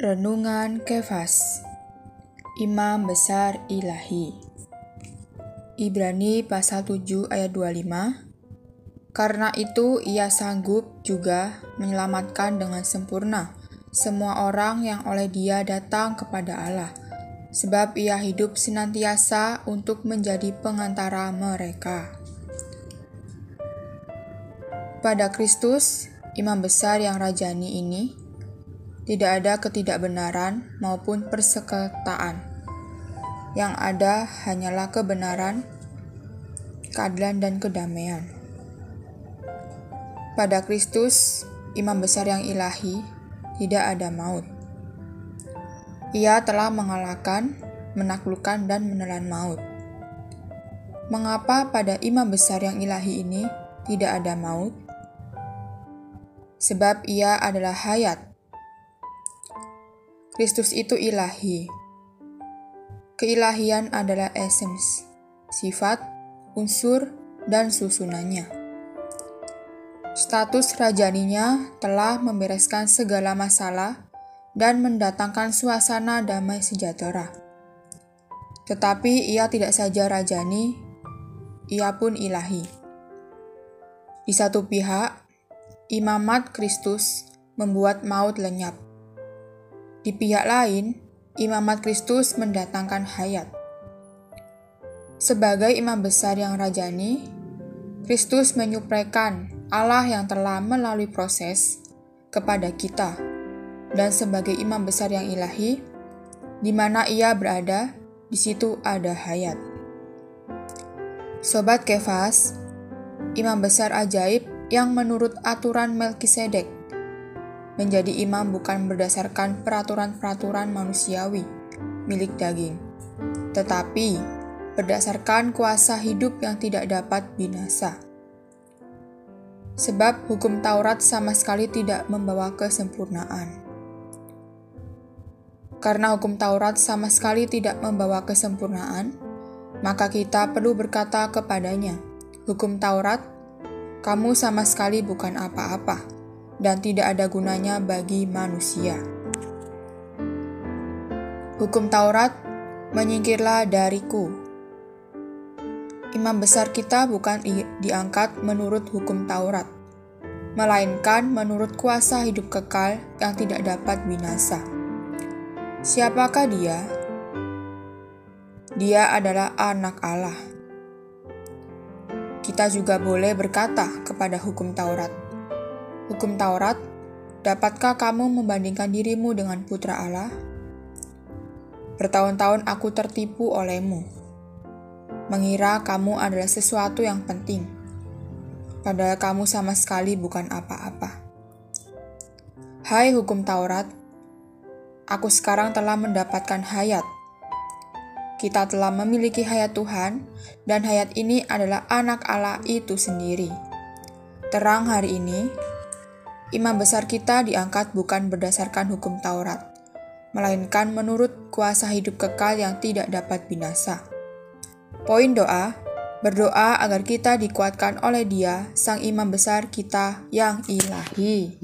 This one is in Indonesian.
Renungan Kefas. Imam Besar Ilahi. Ibrani pasal 7 ayat 25 Karena itu ia sanggup juga menyelamatkan dengan sempurna semua orang yang oleh dia datang kepada Allah sebab ia hidup senantiasa untuk menjadi pengantara mereka. Pada Kristus, imam besar yang rajani ini, tidak ada ketidakbenaran maupun persektaan. Yang ada hanyalah kebenaran, keadilan, dan kedamaian. Pada Kristus, imam besar yang ilahi, tidak ada maut. Ia telah mengalahkan, menaklukkan, dan menelan maut. Mengapa pada imam besar yang ilahi ini tidak ada maut? Sebab ia adalah hayat Kristus itu ilahi. Keilahian adalah esens, sifat, unsur, dan susunannya. Status rajaninya telah membereskan segala masalah dan mendatangkan suasana damai sejahtera. Tetapi ia tidak saja rajani, ia pun ilahi. Di satu pihak, imamat Kristus membuat maut lenyap di pihak lain, imamat Kristus mendatangkan hayat. Sebagai imam besar yang rajani, Kristus menyuprekan Allah yang telah melalui proses kepada kita. Dan sebagai imam besar yang ilahi, di mana ia berada, di situ ada hayat. Sobat Kefas, imam besar ajaib yang menurut aturan Melkisedek menjadi imam bukan berdasarkan peraturan-peraturan manusiawi milik daging, tetapi berdasarkan kuasa hidup yang tidak dapat binasa. Sebab hukum Taurat sama sekali tidak membawa kesempurnaan. Karena hukum Taurat sama sekali tidak membawa kesempurnaan, maka kita perlu berkata kepadanya, "Hukum Taurat, kamu sama sekali bukan apa-apa." Dan tidak ada gunanya bagi manusia. Hukum Taurat, menyingkirlah dariku. Imam besar kita bukan diangkat menurut hukum Taurat, melainkan menurut kuasa hidup kekal yang tidak dapat binasa. Siapakah dia? Dia adalah anak Allah. Kita juga boleh berkata kepada hukum Taurat, hukum Taurat, dapatkah kamu membandingkan dirimu dengan putra Allah? Bertahun-tahun aku tertipu olehmu, mengira kamu adalah sesuatu yang penting, padahal kamu sama sekali bukan apa-apa. Hai hukum Taurat, aku sekarang telah mendapatkan hayat. Kita telah memiliki hayat Tuhan, dan hayat ini adalah anak Allah itu sendiri. Terang hari ini, imam besar kita diangkat bukan berdasarkan hukum Taurat, melainkan menurut kuasa hidup kekal yang tidak dapat binasa. Poin doa, berdoa agar kita dikuatkan oleh dia, sang imam besar kita yang ilahi.